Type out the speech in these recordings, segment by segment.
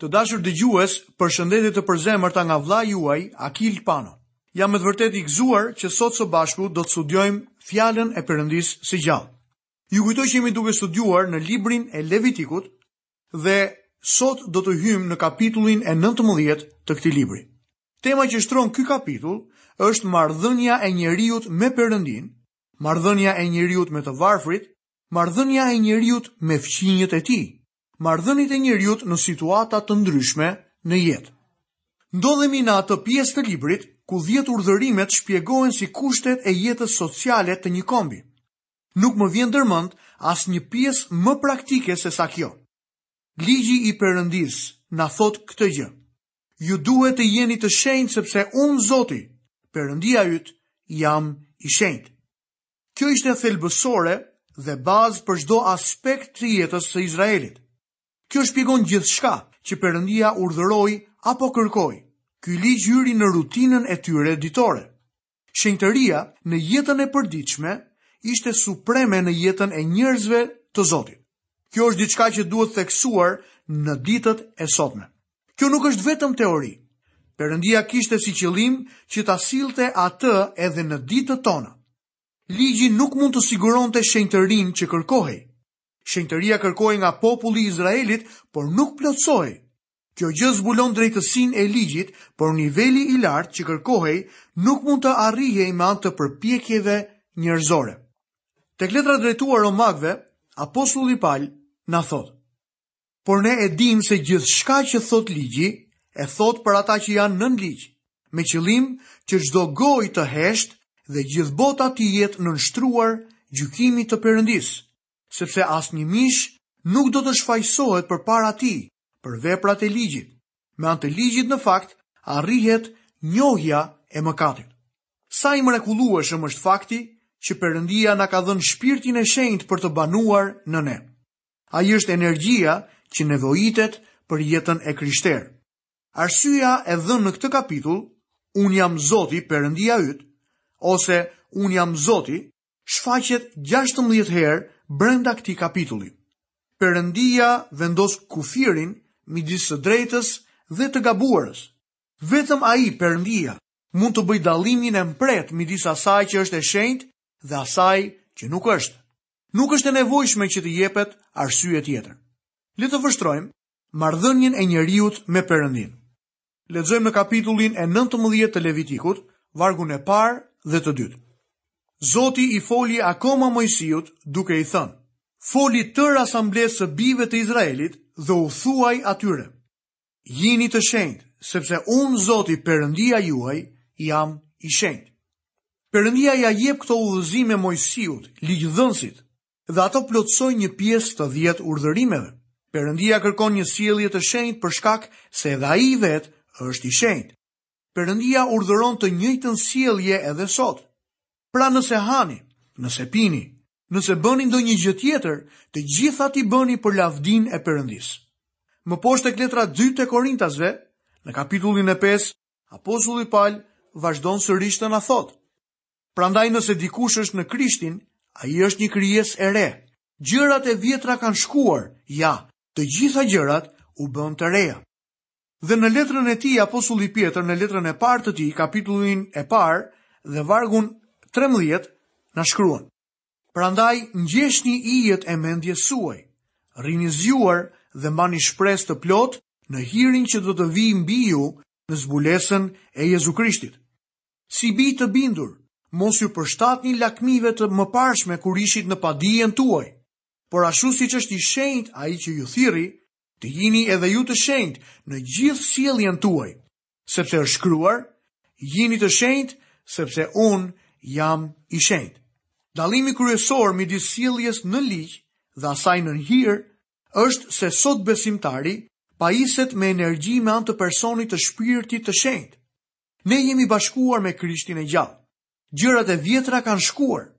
Të dashur dëgjues, përshëndetje të përzemërta nga vllai juaj Akil Pano. Jam me të vërtetë i gëzuar që sot së bashku do të studiojmë Fjalën e Perëndisë së gjallë. Ju kujtoj që jemi duke studiuar në librin e Levitikut dhe sot do të hyjmë në kapitullin e 19 të këtij libri. Tema që shtron ky kapitull është marrëdhënia e njeriut me Perëndinë, marrëdhënia e njeriut me të varfrit, marrëdhënia e njeriut me fqinjët e tij. marrëdhëniet e njeriut në situata të ndryshme në jetë. Ndodhemi në atë pjesë të librit ku dhjetë urdhërimet shpjegohen si kushtet e jetës sociale të një kombi. Nuk më vjen ndërmend asnjë pjesë më praktike se sa kjo. Ligji i Perëndisë na thotë këtë gjë. Ju duhet të jeni të shenjtë sepse unë Zoti, Perëndia yt, jam i shenjtë. Kjo ishte thelbësore dhe bazë për çdo aspekt të jetës së Izraelit. Kjo shpjegon gjithçka që Perëndia urdhëroi apo kërkoi. Ky ligj hyri në rutinën e tyre ditore. Shenjtëria në jetën e përditshme ishte supreme në jetën e njerëzve të Zotit. Kjo është diçka që duhet theksuar në ditët e sotme. Kjo nuk është vetëm teori. Perëndia kishte si qëllim që ta sillte atë edhe në ditët tona. Ligji nuk mund të siguronte shenjtërinë që kërkohej. Shenjtëria kërkohej nga populli i Izraelit, por nuk plotësohej. Kjo gjë zbulon drejtësinë e Ligjit, por niveli i lartë që kërkohej nuk mund të arrihej me anë të përpjekjeve njerëzore. Tek letra drejtuar Romakëve, apostulli Pal na thotë: Por ne e dimë se gjithçka që thotë ligji, e thotë për ata që janë nën ligj, me qëllim që çdo gojë të heshtë dhe gjithë bota t'i jetë nënshtruar gjykimit të Perëndisë, sepse asnjë mish nuk do të shfajësohet përpara tij për veprat e ligjit. Me anë të ligjit në fakt arrihet njohja e mëkatit. Sa i mrekullueshëm është fakti që Perëndia na ka dhënë shpirtin e shenjtë për të banuar në ne. Ai është energjia që nevojitet për jetën e krishterë. Arsyeja e dhënë në këtë kapitull, Unë jam Zoti, Perëndia yt, ose Unë jam Zoti, shfaqet 16 herë brenda këtij kapitulli. Perëndia vendos kufirin midis së drejtës dhe të gabuarës. Vetëm ai, Perëndia, mund të bëjë dallimin e mprehtë midis asaj që është e shenjtë dhe asaj që nuk është. Nuk është e nevojshme që të jepet arsye tjetër. Le të vështrojmë marrëdhënien e njeriut me Perëndinë. Lexojmë në kapitullin e nëntëmbëdhjetë të Levitikut, vargun e parë dhe të dytë. Zoti i foli akoma Moisiut duke i thënë: Foli tërë asamblesë së bijve të Izraelit dhe u thuaj atyre: Jini të shenjtë, sepse unë Zoti Perëndia juaj jam i shenjtë. Perëndia ia jep këto udhëzime Moisiut, ligjdhënësit, dhe ato plotësojnë një pjesë të 10 urdhërimeve. Perëndia kërkon një sjellje të shenjtë për shkak se edhe ai vetë është i shenjtë. Perëndia urdhëron të njëjtën sjellje edhe sot. Pra nëse hani, nëse pini, nëse bëni ndonjë gjë tjetër, të gjitha t'i bëni për lavdinë e Perëndisë. Më poshtë tek letra dy te Korintasve, në kapitullin e pesë, apostulli Pal vazhdon sërish të na thotë, Prandaj nëse dikush është në Krishtin, ai është një krijesë e re. Gjërat e vjetra kanë shkuar, ja, të gjitha gjërat u bënë të reja. Dhe në letrën e tij apostulli Pjetër në letrën e parë të tij kapitullin e parë dhe vargun trembëdhjetë na shkruan. Prandaj ngjeshni ijet e mendjes suaj, rrini zgjuar dhe mbani shpresë të plotë në hirin që do të vijë mbi ju në zbulesën e Jezu Krishtit. Si bij të bindur, mos iu përshtatni lakmive të mëparshme kur ishit në padijen tuaj, por ashtu siç është i shenjtë ai që ju thirri, Të jini edhe ju të shenjtë në gjithë sjelljen tuaj, sepse është shkruar, jini të shenjtë sepse unë jam i shenjtë. Dallimi kryesor midis sjelljes nën ligj dhe asaj nën hir është se sot besimtari pajiset me energji me anë të personit të shpirtit të shenjtë. Ne jemi bashkuar me Krishtin e gjallë. Gjërat e vjetra kanë shkuar.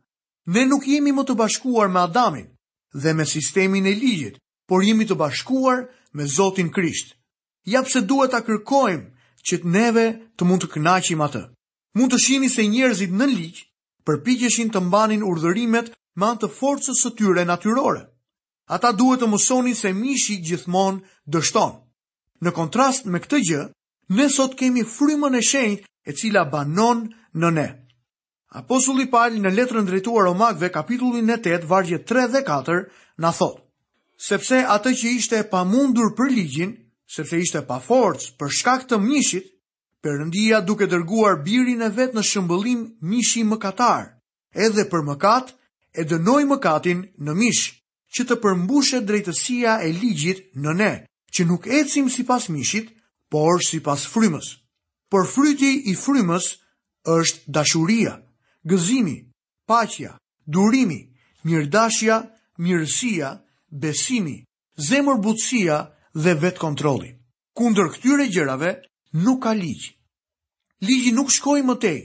Ne nuk jemi më të bashkuar me Adamin dhe me sistemin e ligjit, por jemi të bashkuar me Zotin Krisht. Ja pse duhet ta kërkojmë që të neve të mund të kënaqim atë. Mund të shihni se njerëzit nën ligj përpiqeshin të mbanin urdhërimet me anë të forcës së tyre natyrore. Ata duhet të mësonin se mishi gjithmonë dështon. Në kontrast me këtë gjë, ne sot kemi frymën e shenjtë e cila banon në ne. Apostulli Pal në letrën drejtuar Romakëve kapitullin e tetë vargjet tre dhe katër na thotë, Sepse atë që ishte e pamundur për ligjin, sepse ishte pa forcë për shkak të mishit, Perëndia duke dërguar Birin e vet në shëmbëllim mishi mëkatar, edhe për mëkat e dënoi mëkatin në mish, që të përmbushet drejtësia e ligjit në ne, që nuk ecim sipas mishit, por sipas frymës. Por fryti i frymës është dashuria, gëzimi, paqja, durimi, mirëdashja, mirësia, besimi, zemërbutësia dhe vetëkontrolli. Kundër këtyre gjërave nuk ka ligj. Ligji nuk shkoi më tej,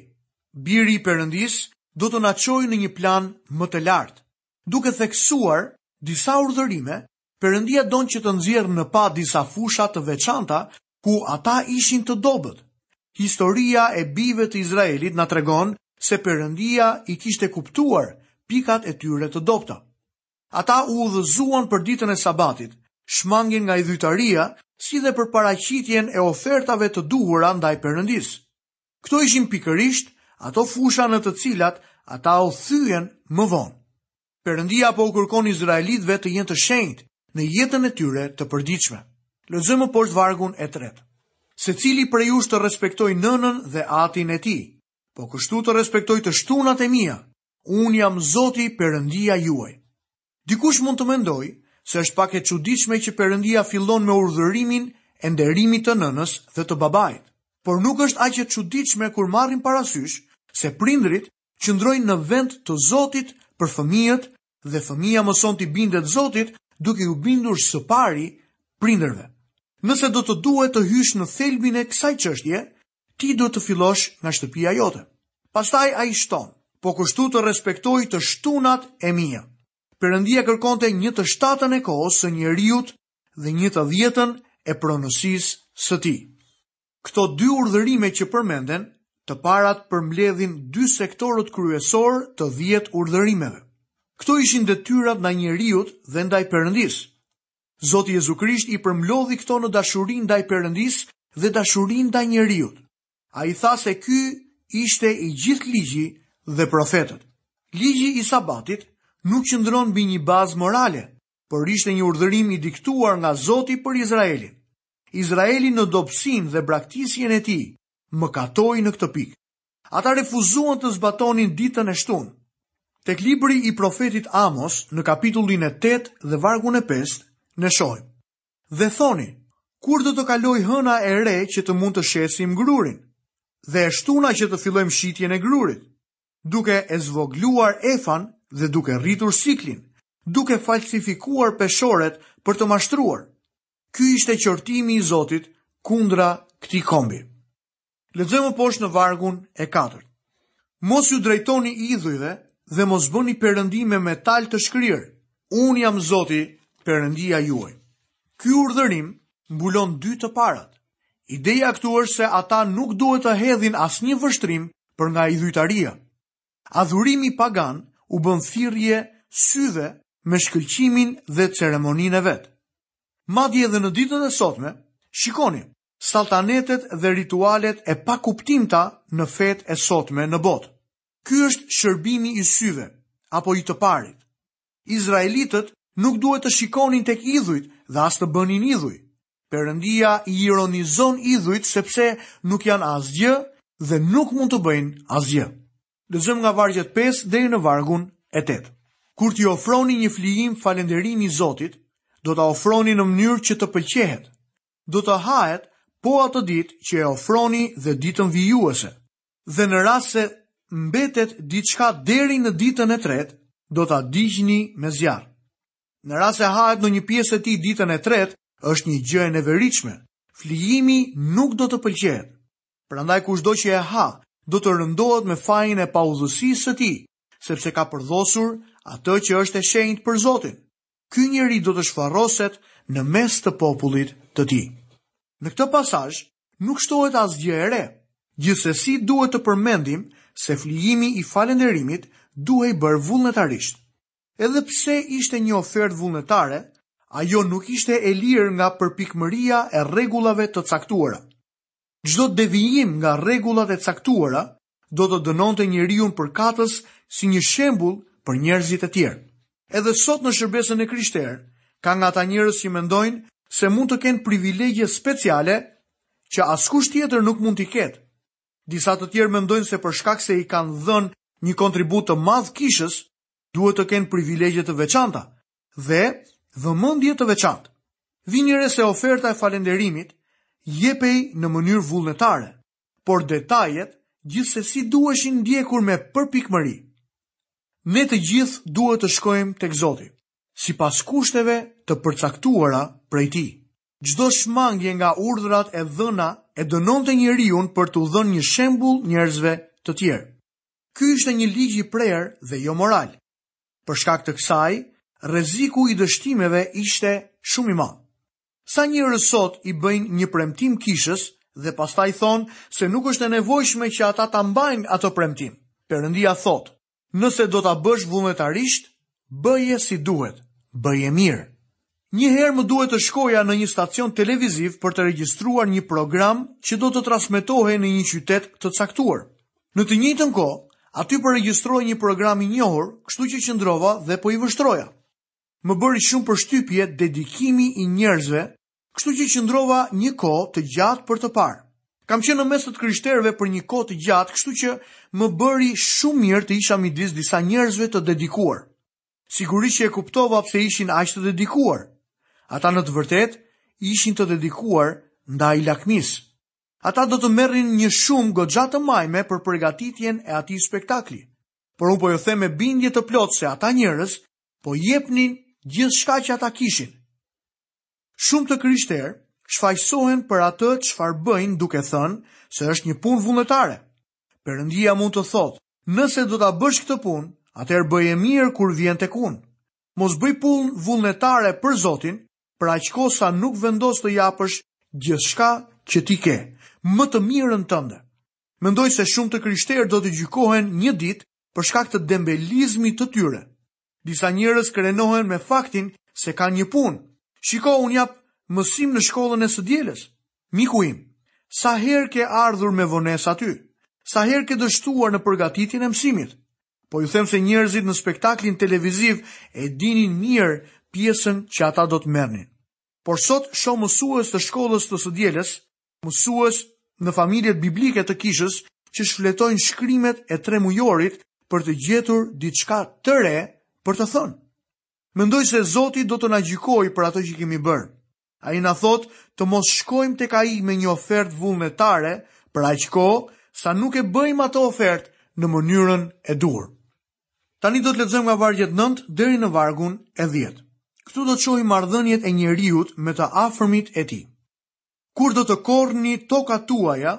biri i Perëndisë do të na çojë në një plan më të lartë. duke theksuar disa urdhërime, Perëndia don që të nxjerrë në pah disa fusha të veçanta ku ata ishin të dobët. Historia e bijve të Izraelit na tregon se Perëndia i kishte kuptuar pikat e tyre të dobëta. Ata u udhëzuan për ditën e Sabatit, shmangien nga idhujtaria, si dhe për paraqitjen e ofertave të duhura ndaj Perëndisë. Këto ishin pikërisht ato fusha në të cilat ata u thyen më vonë. Perëndia po u kërkon izraelitëve të jenë të shenjtë në jetën e tyre të përditshme. Lexojmë më poshtë vargun e tretë. Secili prej jush të respektojë nënën dhe atin e tij, po kështu të respektojë të shtunat e mia, Unë jam Zoti Perëndia juaj. Dikush mund të mendojë se është pak e çuditshme që Perëndia fillon me urdhërimin e nderimit të nënës dhe të babait. Por nuk është aq e çuditshme kur marrim parasysh se prindërit qëndrojnë në vend të Zotit për fëmijët dhe fëmija mëson t'i bindet Zotit duke iu bindur së pari prindërve. Nëse do të duhet të hysh në thelbin e kësaj çështjeje, Ti duhet të fillosh nga shtëpia jote. Pastaj ai shton, Po kështu të respektojë të shtunat e mia. Perëndia kërkonte një të shtatën e kohës së njeriut dhe një të dhjetën e pronësisë së tij. Këto dy urdhërime që përmenden të parat, përmbledhin dy sektorët kryesorë të dhjetë urdhërimeve. Këto ishin detyrat ndaj njeriut dhe ndaj Perëndisë. Zoti Jezu Krisht i përmblodhi këto në dashurinë ndaj Perëndisë dhe dashurinë ndaj njeriut. Ai tha se ky ishte i gjithë Ligji dhe Profetët. Ligji i Sabatit nuk qëndron mbi një bazë morale, por ishte një urdhërim i diktuar nga Zoti për Izraelin. Izraeli në dobësinë dhe braktisjen e tij mëkatoi në këtë pikë. Ata refuzuan të zbatonin ditën e shtunë. Tek libri i profetit Amos, në kapitullin e tetë dhe vargun e pestë, ne shohim, Dhe thoni, Kur do të kalojë hëna e re që të mund të shesim grurin? Dhe e shtuna që të fillojmë shitjen e grurit? Duke e zvogluar efan dhe duke rritur siklin, duke falsifikuar peshoret për të mashtruar. Ky ishte qortimi i Zotit kundra këtij kombi. Lexojmë poshtë në vargun e katërt. Mos ju drejtoni idhujve dhe mos bëni perëndi me metal të shkrirë. Unë jam Zoti, Perëndia juaj. Ky urdhërim mbulon dy të parat. Ideja këtu është se ata nuk duhet të hedhin asnjë vështrim për nga idhujtaria. Adhurimi pagan u bën thirrje syve me shkëlqimin dhe ceremoninë e vet. Madje edhe në ditën e sotme, shikoni, salltanetet dhe ritualet e pakuptimta në fetë e sotme në botë. Ky është shërbimi i syve, apo i të parit. Izraelitët nuk duhet të shikonin tek idhujt dhe as të bënin idhuj. Perëndia i ironizon idhujt sepse nuk janë asgjë dhe nuk mund të bëjnë asgjë. Lexojmë nga vargu pesë deri në vargun e tetë. Kur t'i ofroni një flijim falënderimi Zotit, do ta ofroni në mënyrë që të pëlqehet, do të hahet po atë ditë që e ofroni dhe ditën vijuese, dhe në rast se mbetet diçka deri në ditën e tretë, do ta digjni me zjarr. Në rast se hahet ndonjë pjesë e tij ditën e tretë, është një gjë e neveritshme. Flijimi nuk do të pëlqehet. Prandaj kushdo që e ha, do të rëndohet me fajin e paudhësisë së tij, sepse ka përdhosur atë që është e shenjtë për Zotin. ky njeri do të shfarroset në mes të popullit të tij. Në këtë pasazh nuk shtohet asgjë e re. Gjithsesi duhet të përmendim se flijimi i falënderimit duhej bërë vullnetarisht. Edhe pse ishte një ofertë vullnetare, ajo nuk ishte e lirë nga përpikmëria e rregullave të caktuara. Çdo devijim nga rregullat e caktuara do të dënonte njeriun përkatës si një shembull për njerëzit e tjerë. Edhe sot në shërbesën e krishterë, ka nga ata njerëz që mendojnë se mund të kenë privilegje speciale që askush tjetër nuk mund t'i ketë. Disa të tjerë mendojnë se për shkak se i kanë dhënë një kontribut të madh kishës, duhet të kenë privilegje të veçanta dhe vëmendje të veçantë. Vini re se oferta e falënderimit jepej në mënyrë vullnetare. por detajet gjithsesi duheshin ndjekur me përpikmëri. Ne të gjithë duhet të shkojmë tek Zoti, sipas kushteve të përcaktuara prej Tij. Çdo shmangje nga urdhrat e dhëna e dënonte njeriun për t'u dhënë një shembull njerëzve të tjerë. Ky ishte një ligj i prerë dhe jo moral. Për shkak të kësaj, rreziku i dështimeve ishte shumë i madh. Sa njerëz sot i bëjnë një premtim kishës dhe pastaj thonë se nuk është e nevojshme që ata ta mbajnë atë premtim. Perëndia thotë, Nëse do ta bësh vullnetarisht, bëje si duhet, bëje mirë. Një herë më duhet të shkoja në një stacion televiziv për të regjistruar një program që do të transmetohej në një qytet të caktuar. Në të njëjtën kohë, aty po regjistrohej një program i njohur, kështu që qëndrova dhe po i vështroja. Më bëri shumë përshtypje dedikimi i njerëzve, kështu që qëndrova një kohë të gjatë për të parë. Kam qenë në mes të të krishterëve për një kohë të gjatë, kështu që më bëri shumë mirë të isha midis disa njerëzve të dedikuar. Sigurisht që e kuptova pse ishin aq të dedikuar. Ata në të vërtetë ishin të dedikuar ndaj lakmisë. Ata do të merrin një shumë goxha të majme për përgatitjen e atij spektakli. Por unë po ju them me bindje të plotë se ata njerëz po jepnin gjithçka që ata kishin. Shumë të krishterë shfajësohen për atë çfarë bëjnë duke thënë se është një punë vullnetare. Perëndia mund të thotë, nëse do ta bësh këtë punë, atëherë bëje mirë kur vjen tek unë. Mos bëj punë vullnetare për Zotin, për aq kohë sa nuk vendos të japësh gjithçka që ti ke, më të mirën tënde. Mendoj se shumë të krishterë do të gjykohen një ditë për shkak të dembelizmit të tyre. Disa njerëz krenohen me faktin se kanë një punë. Shiko, unë jap mësim në shkollën e së dielës. Miku im, sa herë ke ardhur me vonesë aty? Sa herë ke dështuar në përgatitjen e mësimit? Po ju them se njerëzit në spektaklin televiziv e dinin mirë pjesën që ata do të merrnin. Por sot shoh mësues të shkollës të së dielës Mësues në familjet biblike të kishës që shfletojnë shkrimet e tremujorit për të gjetur diçka të re për të thënë. Mendoj se Zoti do të na gjykojë për ato që kemi bërë. Ai na thotë të mos shkojmë tek ai me një ofertë vullnetare për aq kohë sa nuk e bëjmë atë ofertë në mënyrën e duhur. Tani do të lexojmë nga vargjet 9 deri në vargun e 10. Këtu do të shohim marrëdhëniet e njeriut me të afërmit e tij. Kur do të korrni tokat tuaja,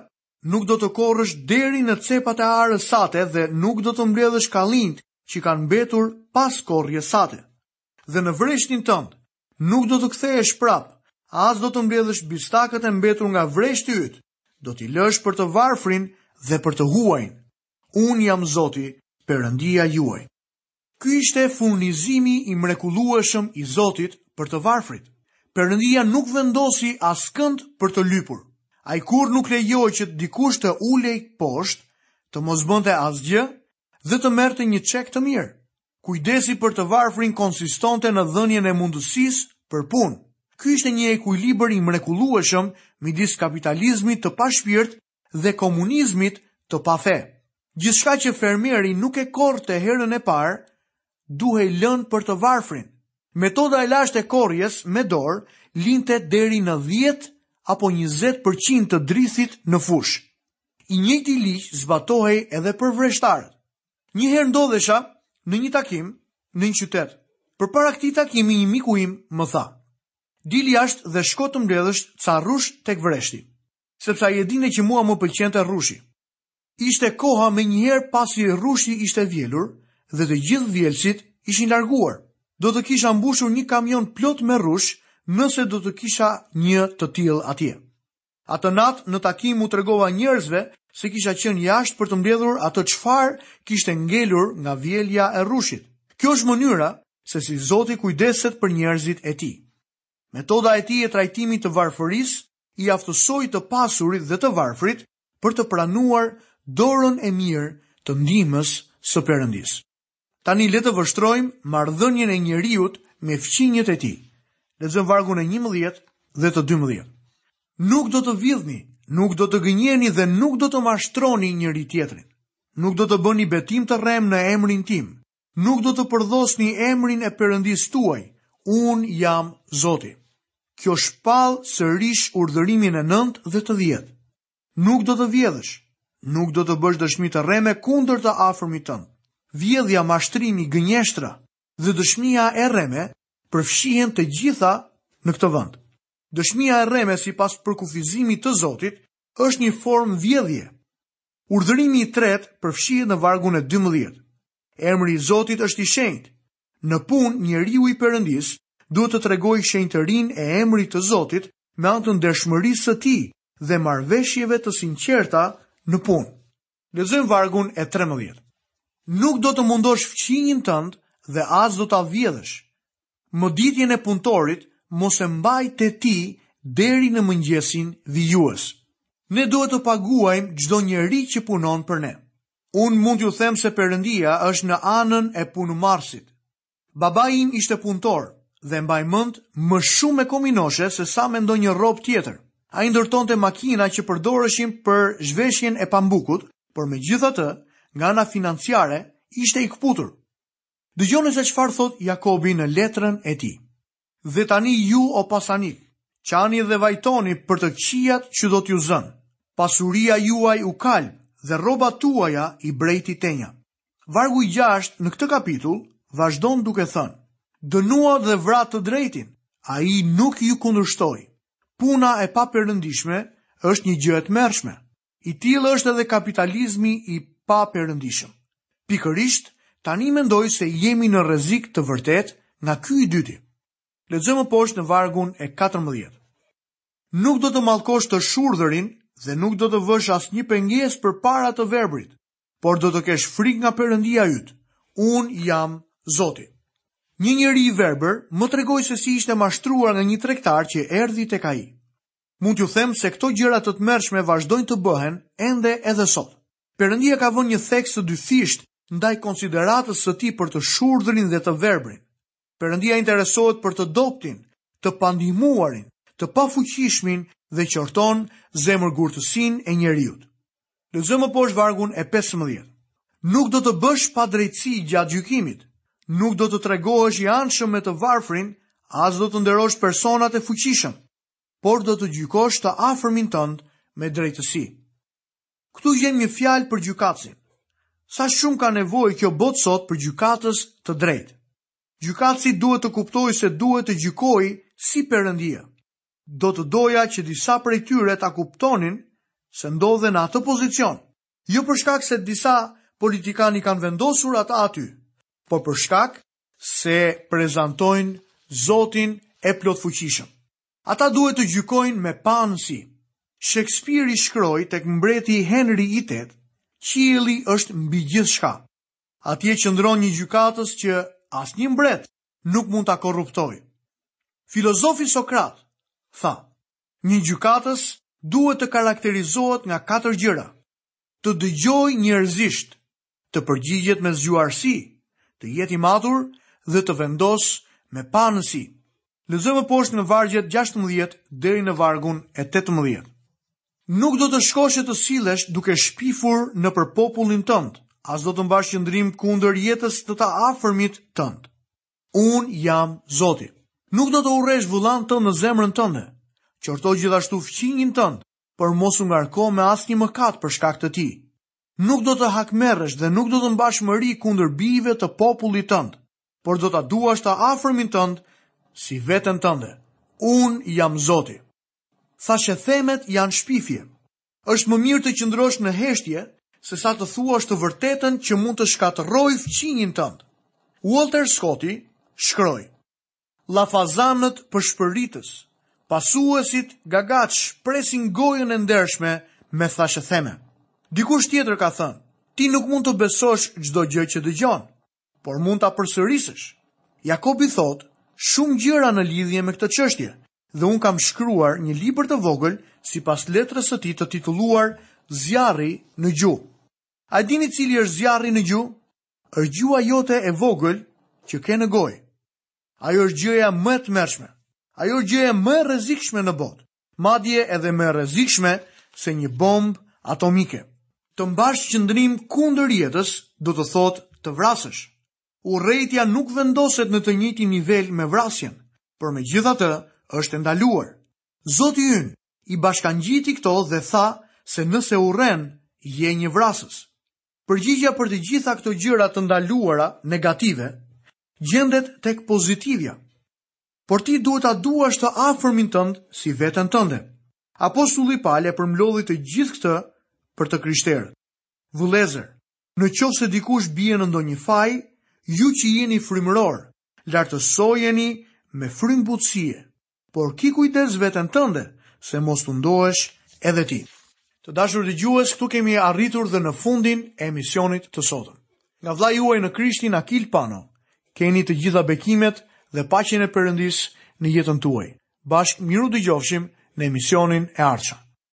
nuk do të korrësh deri në cepat e arës sate dhe nuk do të mbledhësh kallinjtë që kanë mbetur pas korrjes sate. Dhe në vreshtin tënd nuk do të kthehesh prap, as do të mbledhësh bistakët e mbetur nga vreshti yt, do t'i lësh për të varfrin dhe për të huajin. Unë jam Zoti, Perëndia juaj. Ky ishte furnizimi i mrekullueshëm i Zotit për të varfrit. Perëndia nuk vendosi askënd për të lypur. Ai kurrë nuk lejoi që dikush të ulej poshtë, të mos bënte asgjë dhe të merrte një çek të mirë. Kujdesi për të varfrin konsistonte në dhënien e mundësisë për punë. Ky ishte një ekuilibër i mrekullueshëm midis kapitalizmit të pashpirt dhe komunizmit të pafe. Gjithçka që fermeri nuk e korrte herën e parë, duhej lënë për të varfrin. Metoda e lashtë e korrjes me dorë linte deri në dhjetë apo njëzet për qind të drithit në fushë. I njëjti ligj zbatohej edhe për vreshtarët. Një herë ndodhesha në një takim në një qytet. Përpara këtij takimi një miku im më tha: "Dil jashtë dhe shko të mbledhësh ca rrush tek vreshti." sepse ai e dinte që mua më pëlqente rrushi. Ishte koha menjëherë pasi rrushi ishte vjelur dhe të gjithë vjelësit ishin larguar. Do të kisha mbushur një kamion plot me rrush nëse do të kisha një të tillë atje. Atë natë në takim u tregova njerëzve se kisha qenë jashtë për të mbledhur atë çfarë kishte ngelur nga vjelja e rrushit. Kjo është mënyra se si Zoti kujdeset për njerëzit e tij. Metoda e tij e trajtimit të varfërisë i aftësoi të pasurit dhe të varfrit për të pranuar dorën e mirë të ndihmës së Perëndisë. Tani le të vështrojmë marrëdhënien e njeriut me fqinjët e tij. Lexojmë vargun e njëmbëdhjetë dhe të dymbëdhjetë. Nuk do të vidhni, nuk do të gënjeni dhe nuk do të mashtroni njëri-tjetrin. Nuk do të bëni betim të rremë në emrin tim, Nuk do të përdhosni emrin e Perëndisë tuaj, unë jam Zoti. Kjo shpall sërish urdhërimin e nëntë dhe të dhjetë. Nuk do të vjedhësh, nuk do të bësh dëshmi të rreme kundër të afërmit tënd. Vjedhja, mashtrimi, gënjeshtra dhe dëshmia e rreme përfshihen të gjitha në këtë vend. Dëshmia e rreme sipas përkufizimit të Zotit është një formë vjedhje. Urdhërimi i tretë përfshihet në vargun e 12. Emri i Zotit është i shenjtë. Në punë, njeriu i Perëndisë duhet të tregojë shenjtërinë e emrit të Zotit me anë të ndershmërisë së tij dhe marrëveshjeve të sinqerta në punë. Lexojmë vargun e 13. Nuk do të mundosh fqinjin tënd dhe as do ta vjedhësh. Mëditjen e punëtorit mos e mbaj te ti deri në mëngjesin vijues. Ne duhet të paguajmë çdo njeri që punon për ne. Unë mund t'ju them se Perëndia është në anën e punëmarrësit. Babai im ishte punëtor dhe e mbaj mend më shumë me kominoshe se sa me ndonjë rrobë tjetër. Ai ndërtonte makina që përdoreshin për zhveshjen e pambukut, por megjithatë, nga ana financiare ishte i këputur. Dëgjoni se çfarë thotë Jakobi në letrën e tij. Dhe tani ju o pasanikë, qani dhe vajtoni për të këqijat që do t'ju zënë, pasuria juaj u kalb dhe rrobat tuaja i brejti tenja. Vargu i gjashtë në këtë kapitull vazhdon duke thënë, Dënuat dhe vratë të drejtin, ai nuk ju kundërshtoi. Puna e paperëndishme është një gjë e tmerrshme. I tillë është edhe kapitalizmi i paperëndishëm. Pikërisht, tani mendoj se jemi në rrezik të vërtetë nga ky i dyti. Lexojmë më poshtë në vargun e katërmbëdhjetë. Nuk do të mallkosh të shurdhërin dhe nuk do të vësh asnjë pengesë përpara të verbrit, por do të kesh frikë nga Perëndia yt. Unë jam Zoti. Një njeri i verbër më tregoi se si ishte mashtruar nga një tregtar që erdhi tek ai. Mund t'ju them se këto gjëra të tmerrshme vazhdojnë të bëhen ende edhe sot. Perëndia ka vënë një theks të dyfishtë ndaj konsideratës së tij për të shurdhrin dhe të verbrin. Perëndia interesohet për të dobtin, të pandihmuarin, të pafuqishmin dhe qorton zemërgurtësinë e njeriut. Lexojmë më poshtë vargun e 15. Nuk do të bësh padrejtësi gjatë gjykimit, nuk do të tregohesh i anshëm me të varfrin, as do të nderosh personat e fuqishëm. por do të gjykosh të afërmin tënd me drejtësi. Këtu jep një fjalë për gjykatësin. Sa shumë ka nevojë kjo botë sot për gjykatës të drejtë. Gjykatësi duhet të kuptojë se duhet të gjykojë si Perëndia. Do të doja që disa prej tyre ta kuptonin se ndodhen në atë pozicion, jo për shkak se disa politikanë i kanë vendosur ata aty, por për shkak se prezantojnë Zotin e plotfuqishëm. Ata duhet të gjykojnë me paanësi. Shekspiri shkroi tek mbreti Henri i Tetë, Qielli është mbi gjithçka. Atje qëndron një gjykatës që asnjë mbret nuk mund ta korruptojë. Filozofi Sokrat tha, Një gjykatës duhet të karakterizohet nga katër gjëra, të dëgjojë njerëzisht, të përgjigjet me zgjuarsi, të jetë i matur dhe të vendosë me paanësi. Lexojmë më poshtë në vargjet 16 deri në vargun e 18. Nuk do të shkosh e të sillesh duke shpifur nëpër popullin tënd, as do të mbash qëndrim kundër jetës të të afërmit tënd. Unë jam Zoti. Nuk do të urresh vëllanë tënd në zemrën tënde. Qorto gjithashtu fqinjin tënd, por mos u ngarko me asnjë mëkat për shkak të tij. Nuk do të hakmerresh dhe nuk do të mbash mëri kundër bijve të popullit tënd, por do ta duash të afërmin tënd si veten tënde. Unë jam Zoti. Thashethemet janë shpifje. Është më mirë të qëndrosh në heshtje se sa të thuash të vërtetën që mund të shkatërrojë fqinjin tënd. Walter Scotti shkroi. Llafazanët pëshpëritës, pasuesit gagaç presin gojën e ndershme me thashetheme. Dikush tjetër ka thënë, Ti nuk mund të besosh çdo gjë që dëgjon, por mund ta përsërisësh. Jakobi thotë shumë gjëra në lidhje me këtë çështje dhe unë kam shkruar një libër të vogël sipas letrës së tij të titulluar Zjarri në gjuhë. A e dini cili është zjarri në gjuhë? Është gjuha jote e vogël që ke në gojë. Ajo është gjëja më e tmerrshme. Ajo është gjëja më e rrezikshme në botë, madje edhe më e rrezikshme se një bombë atomike. Të mbash qëndrim kundër jetës do të thotë të vrasësh. Urrejtja nuk vendoset në të njëjtin nivel me vrasjen, por megjithatë është e ndaluar. Zoti ynë i bashkangjiti këto dhe tha se nëse urren, je një vrasës. Përgjigja për të gjitha këto gjëra të ndaluara, negative, gjendet tek pozitivja. Por ti duhet ta duash të afërmin tënd si veten tënde. Apostulli Pal e përmblodhi të gjithë këtë për të krishterët. Vëllezër, në qoftë se dikush bie në ndonjë faj, ju që jeni frymërorë, lartësojeni me frymë butësie. por ki kujdes veten tënde se mos tundohesh edhe ti. Të dashur dëgjues, këtu kemi arritur dhe në fundin e emisionit të sotëm. Nga vëllai juaj në Krishtin Akil Pano, keni të gjitha bekimet dhe paqen e Perëndisë në jetën tuaj. Bashkë mirudëgjofshim në emisionin e ardhshëm.